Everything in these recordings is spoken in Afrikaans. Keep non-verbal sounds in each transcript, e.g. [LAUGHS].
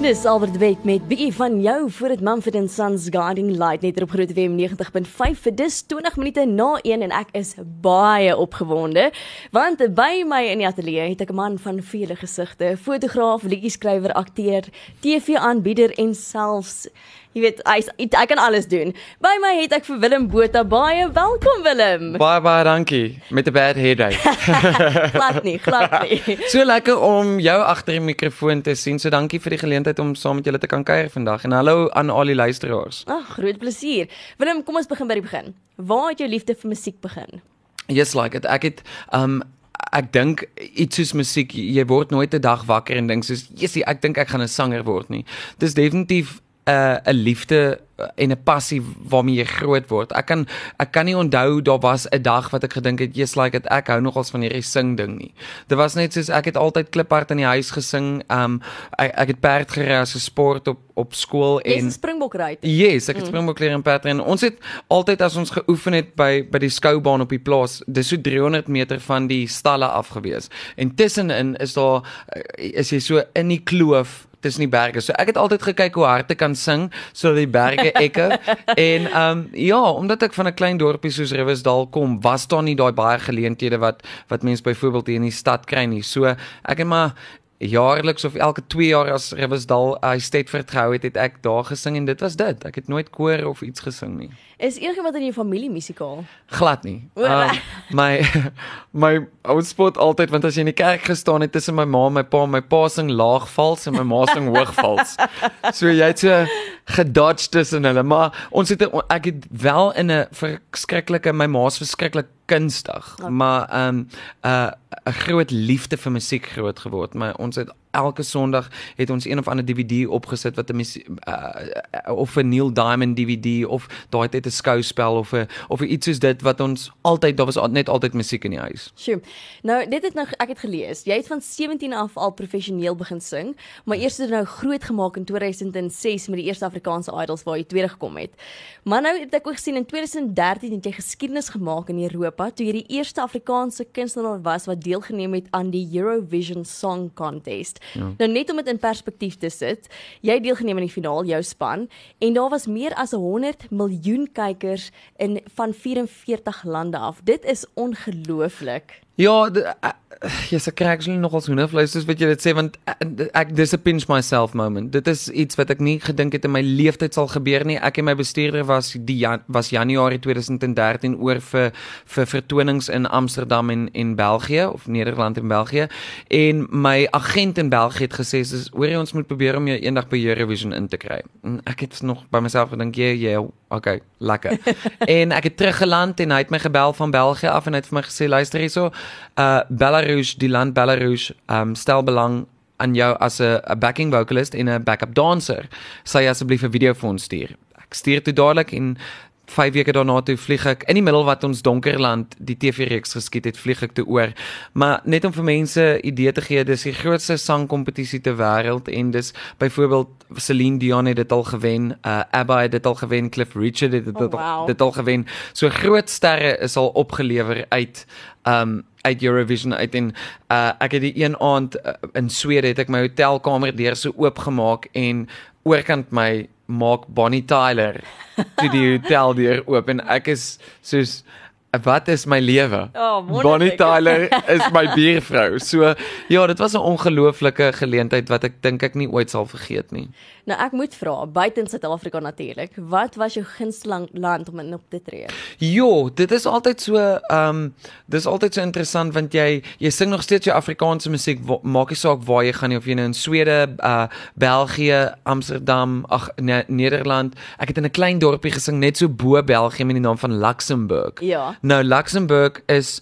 Dis Albert Wet met bietjie van jou voor dit Mumford & Sons Guiding Light net op Groot FM 90.5 vir dis 20 minute na 1 en ek is baie opgewonde want by my in die ateljee het ek 'n man van vele gesigte, fotograaf, liedjie-skrywer, akteur, TV-aanbieder en selfs Jy weet, hy hy kan alles doen. By my het ek vir Willem Botha baie welkom Willem. Baie baie dankie met 'n bad headache. [LAUGHS] glad nie, glad [LAUGHS] nie. so lekker om jou agter die mikrofoon te sien. So dankie vir die geleentheid om saam met julle te kan kuier vandag. En hallo aan al die luisteraars. Ag, groot plesier. Willem, kom ons begin by die begin. Waar het jou liefde vir musiek begin? Yes, like it. Ek het um ek dink iets soos musiek, jy word nooit 'n dag wakker en dink soos, "Jessie, ek dink ek gaan 'n sanger word nie." Dis definitief 'n uh, 'n liefde en 'n passie waarmee jy groot word. Ek kan ek kan nie onthou daar was 'n dag wat ek gedink het jy's like it, ek hou nogals van hierdie sing ding nie. Dit was net soos ek het altyd kliphard in die huis gesing. Um ek ek het perd gery as 'n sport op op skool en Jy's springbok ry. Yes, ek het mm. springbok leer in perd en ons het altyd as ons geoefen het by by die skoubaan op die plaas, dis so 300 meter van die stalle af gewees. En tussenin is daar is jy so in die kloof tussen die berge. So ek het altyd gekyk hoe hard ek kan sing sodat die berge ekke. [LAUGHS] en ehm um, ja, omdat ek van 'n klein dorpie soos Riversdal kom, was daar nie daai baie geleenthede wat wat mense byvoorbeeld hier in die stad kry nie. So ek het maar jaarliks of elke 2 jaar as Riversdal hy uh, steed vertrou het, het ek daar gesing en dit was dit. Ek het nooit koor of iets gesing nie. Is enigiemand in jou familie musikaal? Glad nie. Um, my [LAUGHS] my ou spot altyd want as jy in die kerk gestaan het tussen my ma en my pa, my pa sing laag vals en my ma sing hoog vals. [LAUGHS] So jy het so gedodge tussen hulle, maar ons het ek het wel in 'n verskriklike my ma's verskriklik kunstig, okay. maar ehm um, 'n uh, 'n groot liefde vir musiek groot geword. Maar ons het elke Sondag het ons een of ander DVD opgesit wat 'n uh, of 'n Neil Diamond DVD of daai het 'n skouspel of 'n of iets soos dit wat ons altyd daar was net altyd musiek in die huis. Sjoe. Nou dit het nou ek het gelees. Jy het van 17 af al professioneel begin sing, maar eers het nou groot gemaak in 2006 met die eerste Afrikaanse Idols waar jy tweede gekom het. Maar nou het ek ook gesien in 2013 het jy geskiedenis gemaak in Europa toe jy die eerste Afrikaanse kunstenaar was wat deelgeneem het aan die Eurovision Song Contest. Ja. Nou net om dit in perspektief te sit, jy het deelgeneem aan die finaal, jou span, en daar was meer as 100 miljoen kykers in van 44 lande af. Dit is ongelooflik. Ja, ja, se kry ek nog als hoendervleis, soos wat jy dit sê want ek dis 'n pinch myself moment. Dit is iets wat ek nie gedink het in my lewe tyd sal gebeur nie. Ek en my bestuurder was die Jan, was Januarie 2013 oor vir vir vertonings in Amsterdam en en België of Nederland en België. En my agent in België het gesê dis hoor jy ons moet probeer om jou eendag by Eurovision in te kry. En ek het nog by myself gedink jy jy okay, lekker. [LAUGHS] en ek het teruggeland en hy het my gebel van België af en hy het vir my gesê luister hierso uh Belarus, die land Belarus, um stel belang aan jou as 'n backing vocalist en 'n backup dancer. Sy asseblief 'n video vir ons stuur. Ek stuur dit dadelik en 5 weke daarna toe vlieg ek in die middel wat ons Donkerland die TV-reeks geskiet het, vlieg ek toe oor. Maar net om vir mense idee te gee, dis die grootste sangkompetisie ter wêreld en dis byvoorbeeld Celine Dion het dit al gewen, uh ABBA het dit al gewen, Cliff Richard het dit, oh, wow. dit al gewen. So groot sterre is al opgelewer uit um uit Eurovision uit en uh ek het die een aand uh, in Swede het ek my hotelkamer deur so oopgemaak en oorkant my maak Bonnie Tyler. Toe die hotel deur oop en ek is soos wat is my lewe? Oh, Bonnie Tyler is my [LAUGHS] buurvrou. So ja, dit was 'n ongelooflike geleentheid wat ek dink ek nie ooit sal vergeet nie. Nou ek moet vra, buite Suid-Afrika natuurlik, wat was jou gunsteling land om in op te tree? Jo, dit is altyd so ehm um, dis altyd so interessant want jy jy sing nog steeds jou Afrikaanse musiek, maak nie saak waar jy gaan nie of jy nou in Swede, uh België, Amsterdam, ag ne Nederland. Ek het in 'n klein dorpie gesing net so bo België met die naam van Luxemburg. Ja. Nou Luxemburg is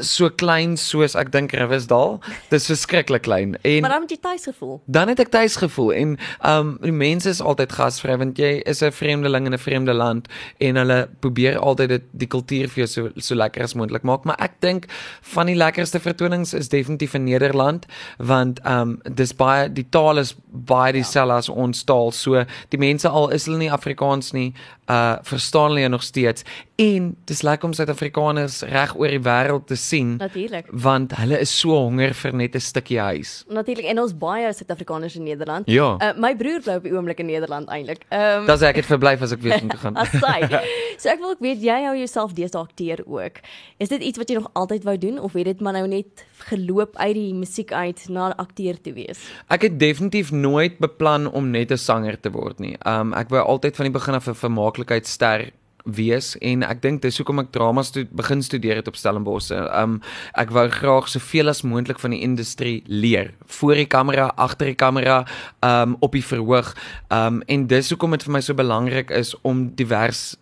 so klein soos ek dink Riversdal. Dis verskriklik klein. En Maar dan het jy tuis gevoel. Dan het ek tuis gevoel en um die mense is altyd gasvry want jy is 'n vreemdeling in 'n vreemde land en hulle probeer altyd dit die kultuur vir jou so so lekker as moontlik maak, maar ek dink van die lekkerste vertonings is definitief in Nederland want um dis baie die taal is baie dieselfde ja. as ons taal. So die mense al is hulle nie Afrikaans nie, uh verstaan hulle nog steeds en dis lekker om Suid-Afrikaners reg oor die wêreld te sien Natuurlik. want hulle is so honger vir net 'n stukkie huis. Natuurlik en ons baie Suid-Afrikaners in Nederland. Ja. Uh, my broer bly op die oomblik in Nederland eintlik. Ehm um, Dis ek het verblyf as ek weer moet [LAUGHS] gaan. as sy. [LAUGHS] So ek wil ook weet jy hou jouself deesdae akteer ook. Is dit iets wat jy nog altyd wou doen of het dit maar nou net geloop uit die musiek uit na akteur te wees? Ek het definitief nooit beplan om net 'n sanger te word nie. Um ek wou altyd van die begin af 'n vermaaklikheidster wees en ek dink dis hoekom ek drama stu begin studeer het op Stellenbosch. Um ek wou graag soveel as moontlik van die industrie leer. Voor die kamera, agter die kamera, um op die verhoog. Um en dis hoekom dit vir my so belangrik is om divers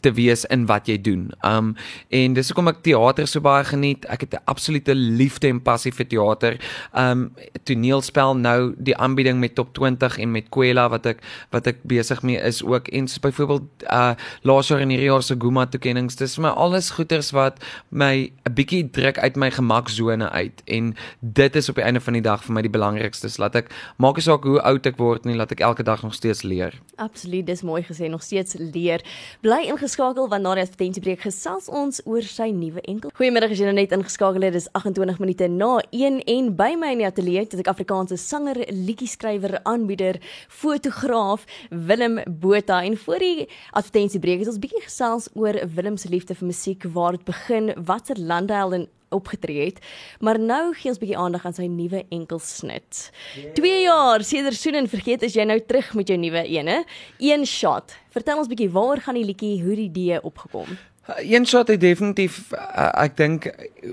te wees in wat jy doen. Um en dis hoekom ek teater so baie geniet. Ek het 'n absolute liefde en passie vir teater. Um toneelspel nou die aanbieding met Top 20 en met Kwela wat ek wat ek besig mee is ook en so byvoorbeeld uh laas jaar en hierdie jaar se Guma toekennings. Dis vir my alles goeters wat my 'n bietjie druk uit my gemaksone uit en dit is op die einde van die dag vir my die belangrikste. Laat ek maak nie saak hoe oud ek word nie, laat ek elke dag nog steeds leer. Absoluut, dis mooi gesê, nog steeds leer. Bly ingeskakel want na die advertensiebreek gesels ons oor sy nuwe enkel. Goeiemiddag as jy nou net ingeskakel het. Dis 28 minute na 1 en by my in die ateljee het ek Afrikaanse sanger, liedjie-skrywer, aanbieder, fotograaf Willem Botha en voor die advertensiebreek het ons bietjie gesels oor Willem se liefde vir musiek, waar dit begin, watter lande hy al in opgetree het. Maar nou gee ons bietjie aandag aan sy nuwe enkelsnit. 2 jaar sedert Soen en vergeet is jy nou terug met jou nuwe ene. Een shot. Vertel ons bietjie waaroor gaan die liedjie hoe die idee opgekom? Een shot het definitief uh, ek dink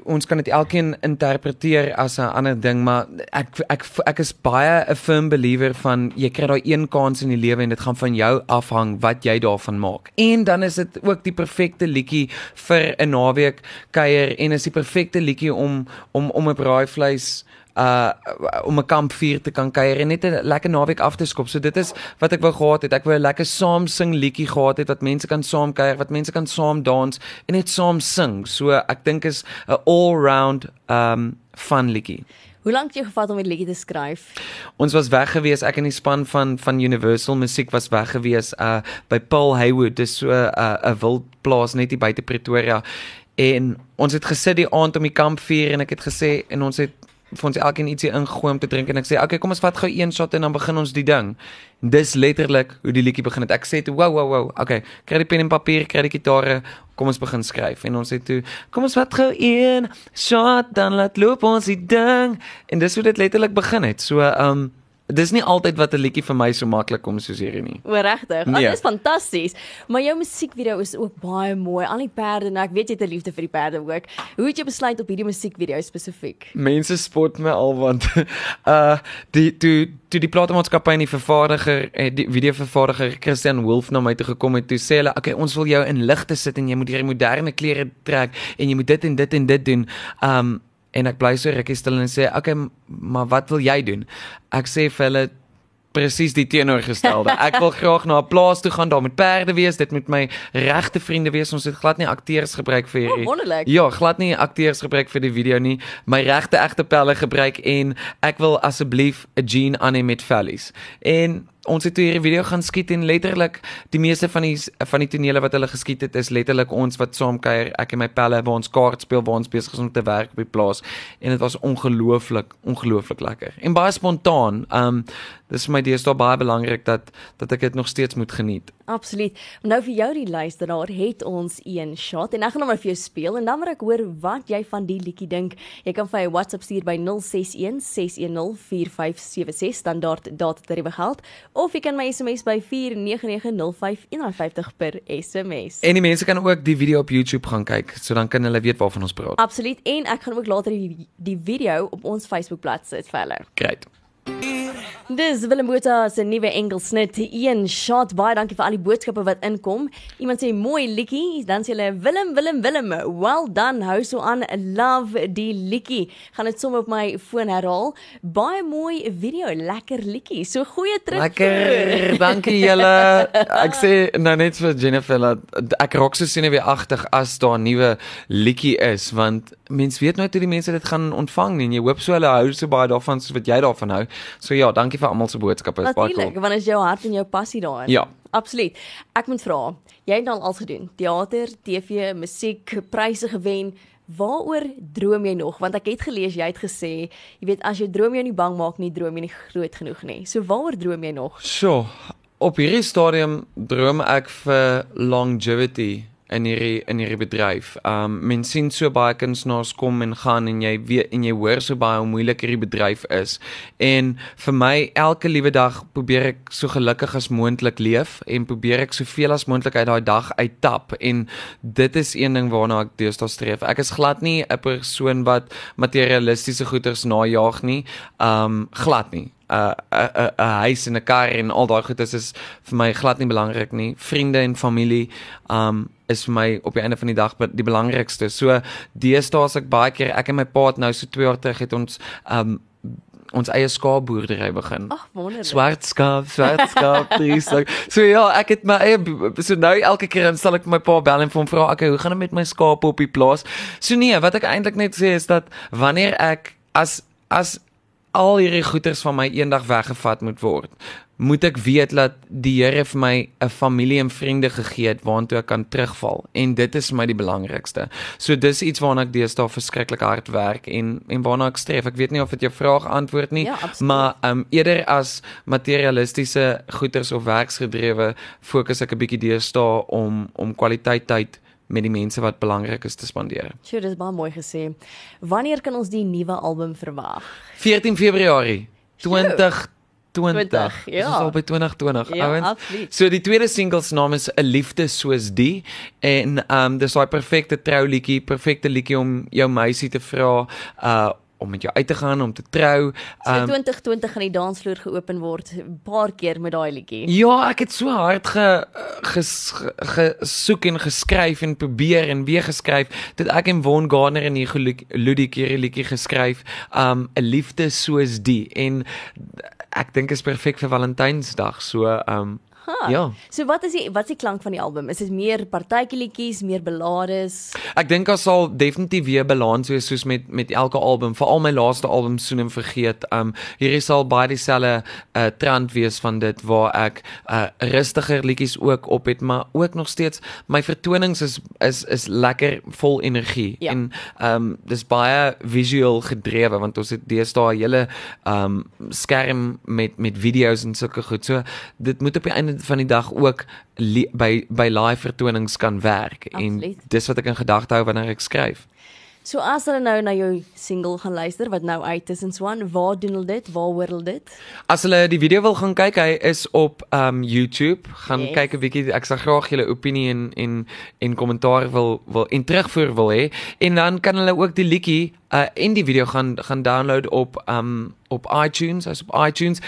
ons kan dit elkeen interpreteer as 'n ander ding maar ek ek ek is baie 'n firm believer van jy kry daai een kans in die lewe en dit gaan van jou afhang wat jy daarvan maak. En dan is dit ook die perfekte liedjie vir 'n naweek kuier en is die perfekte liedjie om om om 'n braaivleis uh om 'n kampvuur te kan kuier en net 'n lekker naweek af te skop. So dit is wat ek wou gehad het. Ek wou 'n lekker saam sing liedjie gehad het wat mense kan saam kuier, wat mense kan saam dans en net saam sing. So ek dink is 'n all-round um fun liedjie. Hoe lank het jy gevat om die liedjie te skryf? Ons was weg gewees, ek en die span van van Universal Musiek was weg gewees uh by Paul Haywood, dis so 'n uh, 'n wildplaas net hier buite Pretoria. En ons het gesit die aand om die kampvuur en ek het gesê en ons het vir ons elkeen ietsie ingooi om te drink en ek sê okay kom ons vat gou een shot en dan begin ons die ding. Dis letterlik hoe die liedjie begin het. Ek sê toe wow wow wow, okay, kry die pen en papier, kry die gitare, kom ons begin skryf en ons sê toe kom ons vat gou een shot dan laat loop ons die ding en dis hoe dit letterlik begin het. So um Dis nie altyd wat 'n liedjie vir my so maklik kom soos hierdie nie. O, regtig. Dit Nee. is fantasties. Maar jou musiekvideo is ook baie mooi. Al die perde, nou ek weet jy het 'n liefde vir die perde ook. Hoe het jy besluit op hierdie musiekvideo spesifiek? Mense spot my al want [LAUGHS] uh die toe toe die platenmaatskappy en die vervaardiger eh, die videovervaardiger Christian Wolf na my toe gekom het, toe sê hulle, "Oké, ons wil jou in ligte sit en jy moet hierdie moderne klere trek en jy moet dit en dit en dit doen." Um en ek bly so rukkie stil en sê, "Oké, okay, maar wat wil jy doen?" Ek sê vir hulle presies die teenoorgestelde. Ek wil graag na 'n plaas toe gaan, daar moet perde wees, dit moet my regte vriende wees. Ons het glad nie akteurs gebruik vir hierdie. Oh, wonderlik. Ja, glad nie akteurs gebruik vir die video nie. My regte egte pelle gebruik en ek wil asseblief 'n jean aan hê met vellies. En ons het toe hierdie video gaan skiet en letterlik die meeste van die van die tonele wat hulle geskiet het is letterlik ons wat saam kuier, ek en my pelle waar ons kaart speel, waar ons besig is om te werk op die plaas en dit was ongelooflik, ongelooflik lekker. En baie spontaan. Um dis vir my deesdae baie belangrik dat dat ek dit nog steeds moet geniet. Absoluut. Nou vir jou die luisteraar het ons een shot en ek gaan hom nou vir jou speel en dan wil ek hoor wat jy van die liedjie dink. Jy kan vir my WhatsApp stuur by 061 610 4576 standaard data tariewe geld of jy kan my SMS by 49905 150 per SMS. En die mense kan ook die video op YouTube gaan kyk, so dan kan hulle weet waarvan ons praat. Absoluut en ek gaan ook later die, die video op ons Facebookblad sit vir hulle. Great. Dis Willem Botha se nuwe enkelsnit, een shot. Baie dankie vir al die boodskappe wat inkom. Iemand sê mooi liedjie, dan sê hulle Willem, Willem, Willem. Well done. Hou so aan. Love die liedjie. Gaan dit sommer op my foon herhaal. Baie mooi video, lekker liedjie. So goeie terug. Lekker. [LAUGHS] Dankie julle. Ek sê nou net vir Jennifer dat ek raak so senuweeagtig as daar 'n nuwe liedjie is want mens weet nooit hoe die mense dit gaan ontvang nie en jy hoop so hulle hou so baie daarvan soos wat jy daarvan hou. So ja, dankie vir almal se boodskappe. Natuurlik, cool. want is jou hart en jou passie daarin. Ja. Absoluut. Ek moet vra, jy het al al gedoen. Teater, TV, musiek, pryse gewen. Waaroor droom jy nog? Want ek het gelees jy het gesê, jy weet as jou droom jou nie bang maak nie, droom jy nie groot genoeg nie. So waaroor droom jy nog? So, op hierdie stadium droom ek vir longevity in hierdie in hierdie bedryf. Um mense sien so baie kunstenaars kom en gaan en jy weet en jy hoor so baie hoe moeilik hierdie bedryf is. En vir my elke liewe dag probeer ek so gelukkig as moontlik leef en probeer ek soveel as moontlik uit daai dag uittap en dit is een ding waarna ek deesdae streef. Ek is glad nie 'n persoon wat materialistiese goederes najag nie. Um glad nie. 'n 'n 'n huis en 'n kar en al daai goedes is vir my glad nie belangrik nie. Vriende en familie um is vir my op die einde van die dag die belangrikste. So deesdae as ek baie keer ek en my pa het nou so 2 jaar terug het ons um ons eie skaapboerdery begin. Ag, wonderlik. Swart skaap, swart skaap, [LAUGHS] dis. So ja, ek het my eie so nou elke keer dan sal ek my pa bel en vir hom vra, "Oké, hoe gaan dit met my skape op die plaas?" So nee, wat ek eintlik net sê is dat wanneer ek as as al hierdie goederes van my eendag weggevat moet word, moet ek weet dat die Here vir my 'n familie en vriende gegee het waartoe ek kan terugval en dit is vir my die belangrikste. So dis iets waarna ek deesdae verskriklik hard werk en en waarna ek streef. Ek weet nie of dit jou vraag antwoord nie, Ja, absoluut. maar ehm um, eerder as materialistiese goederes of werksgedrewe fokus ek 'n bietjie deesdae om om kwaliteit tyd met die mense wat belangrik is te spandeer. Sjoe, dis baie mooi gesê. Wanneer kan ons die nuwe album verwag? 14 Februarie 2020. 20, Dis ja. al by 2020, Ja, ouens. absoluut. So die tweede single se naam is 'n liefde soos die en ehm um, dis daai perfekte trouliedjie, perfekte liedjie om jou meisie te vra uh om met jou uit te gaan, om te trou. So Ehm 2020 gaan die dansvloer geopen word 'n paar keer met daai liedjie. Ja, ek het so hard ge ges, ge- gesoek en geskryf en probeer en weer geskryf dat ek en Von Gardner en Hugo Ludie hierdie liedjie geskryf, um 'n liefde soos die en ek dink is perfek vir Valentynsdag. So um Ja. So wat is die wat is die klank van die album? Is dit meer partytjieliedjies, meer ballades? Ek dink daar sal definitief weer balans wees soos met met elke album, veral my laaste album Soen en Vergeet. Um hier sal baie dieselfde uh trend wees van dit waar ek uh rustiger liedjies ook op het, maar ook nog steeds my vertonings is is is lekker vol energie Ja. en um dis baie visueel gedrewe want ons het deesdae 'n hele um skerm met met video's en sulke goed. So dit moet op die einde van die dag ook by by live vertonings kan werk Absoluut. en dis wat ek in gedagte hou wanneer ek skryf. So as hulle nou na jou single gaan luister wat nou uit is en so aan, waar doen hulle dit? Waar hoor hulle dit? As hulle die video wil gaan kyk, hy is op um YouTube. Gaan Yes. kyk 'n bietjie. Ek sal graag julle opinie en en en kommentaar wil wil en terugvoer wil hê. En dan kan hulle ook die liedjie uh en die video gaan gaan download op um op iTunes, hy's op iTunes.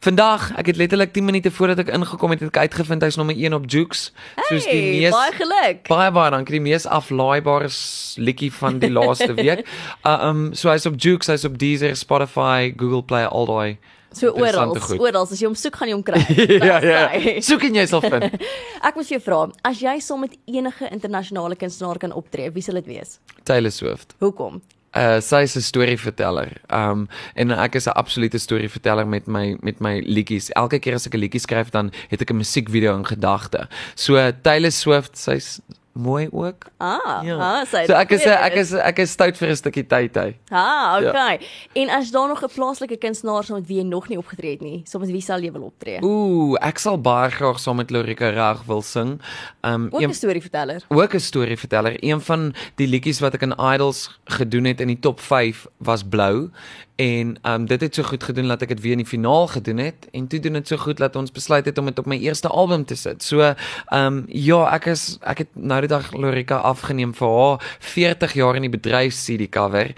Vandag, ek het letterlik 10 minute voordat ek ingekom het, het ek uitgevind hy's nommer 1 op Jukes. Soos die Hey, mees baie geluk. Baie baie dankie. Die mees aflaaibare s- liedjie van die laaste [LAUGHS] week. Uh, um so hy's op Jukes, hy's op Deezer, Spotify, Google Play, al daai. So oral, interessante goed. oral as jy hom soek gaan jy hom kry. [LAUGHS] ja ja. Soek en jy sal vind. [LAUGHS] Ek moet jou vra, as jy saam met enige internasionale kunstenaar kan optree, wie sal dit wees? Taylor Swift. Hoekom? Uh sy is 'n storieverteller. Um en ek is 'n absolute storieverteller met my met my liedjies. Elke keer as ek 'n liedjie skryf, dan het ek 'n musiekvideo in gedagte. So Taylor Swift, sy's mooi ook. Ah, Ja. ah, sy So ek is ek is ek is stout vir 'n stukkie tyd hy. Ah, Ja. okay. En as daar nog 'n plaaslike kunstenaar is met wie jy nog nie opgetree het nie, soms wie sal jy wil optree? Ooh, ek sal baie graag saam met Lorika Rag wil sing. Um Ook 'n storieverteller. ook 'n storieverteller. Een van die liedjies wat ek in Idols gedoen het in die top 5 was Blou en um dit het so goed gedoen dat ek dit weer in die finaal gedoen het en toe doen dit so goed dat ons besluit het om dit op my eerste album te sit. So um ja, ek is ek het nou dag Lorika afgeneem vir haar 40 jaar in die bedryf CD cover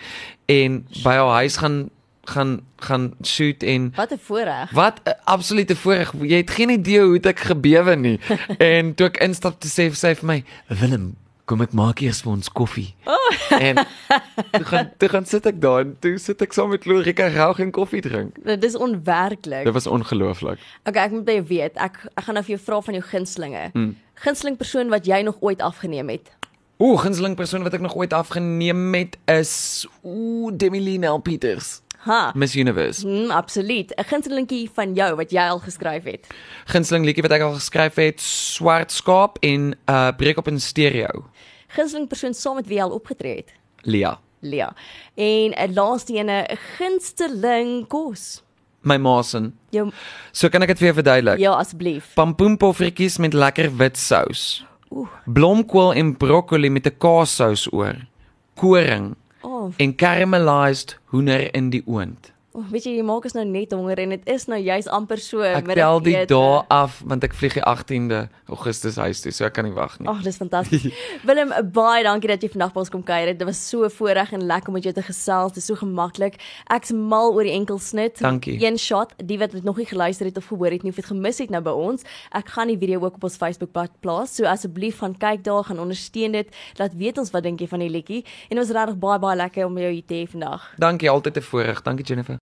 en by haar huis gaan gaan gaan shoot en Wat 'n voorreg. Wat 'n absolute voorreg. Jy het geen idee hoe dit ek gebewe nie. [LAUGHS] en toe ek instap te sê sy vir my, "Willem, kom ek maak eers vir ons koffie." Oh. [LAUGHS] En toe gaan toe gaan sit ek daar en toe sit ek saam met Lorika rou en koffie drink. Dit is onwerklik. Dit was ongelooflik. Okay, ek moet by jou weet. Ek ek gaan nou vir jou vra van jou gunstlinge. Mm. Gunsteling persoon wat jy nog ooit afgeneem het. Ooh, gunsteling persoon wat ek nog ooit afgeneem het is ooh Demi Nel Peters. Ha. Miss Universe. Mm, absoluut. 'n Gunstelingkie van jou wat jy al geskryf het. Gunsteling liedjie wat ek al geskryf het, Swart Skaap en uh Breek op in stereo. Gunsteling persoon saam met wie jy al opgetree het. Lia. Lia. En 'n laaste ene, 'n gunsteling kos. My maasin. Jou So kan ek dit vir jou verduidelik. ja asseblief. Pampoenpoffertjies met lekker wit sous. Oeh. Blomkool en broccoli met 'n kaassous oor. Koring Oh, en caramelized hoender in die oond. Oh, weet jy jy maak ons nou net honger en dit is nou juis amper so Ek tel die middagete. dae af want ek vlieg die 18de Augustus huis toe, so ek kan nie wag nie. Ag, dis fantasties. [LAUGHS] Willem, baie dankie dat jy vandag by ons kom kuier. Dit was so voorreg en lekker om met jou te gesels. Dit is so gemaklik. Ek's mal oor die enkelsnit. Dankie. Een shot, die wat dit nog nie geluister het of gehoor het nie of dit gemis het nou by ons. Ek gaan die video ook op ons Facebookblad plaas. So asseblief gaan kyk daar, gaan ondersteun dit. Laat weet ons wat dink jy van die liedjie. En was regtig baie baie lekker om jou hier te hê vandag. Dankie, altyd 'n voorreg. Dankie Jennifer.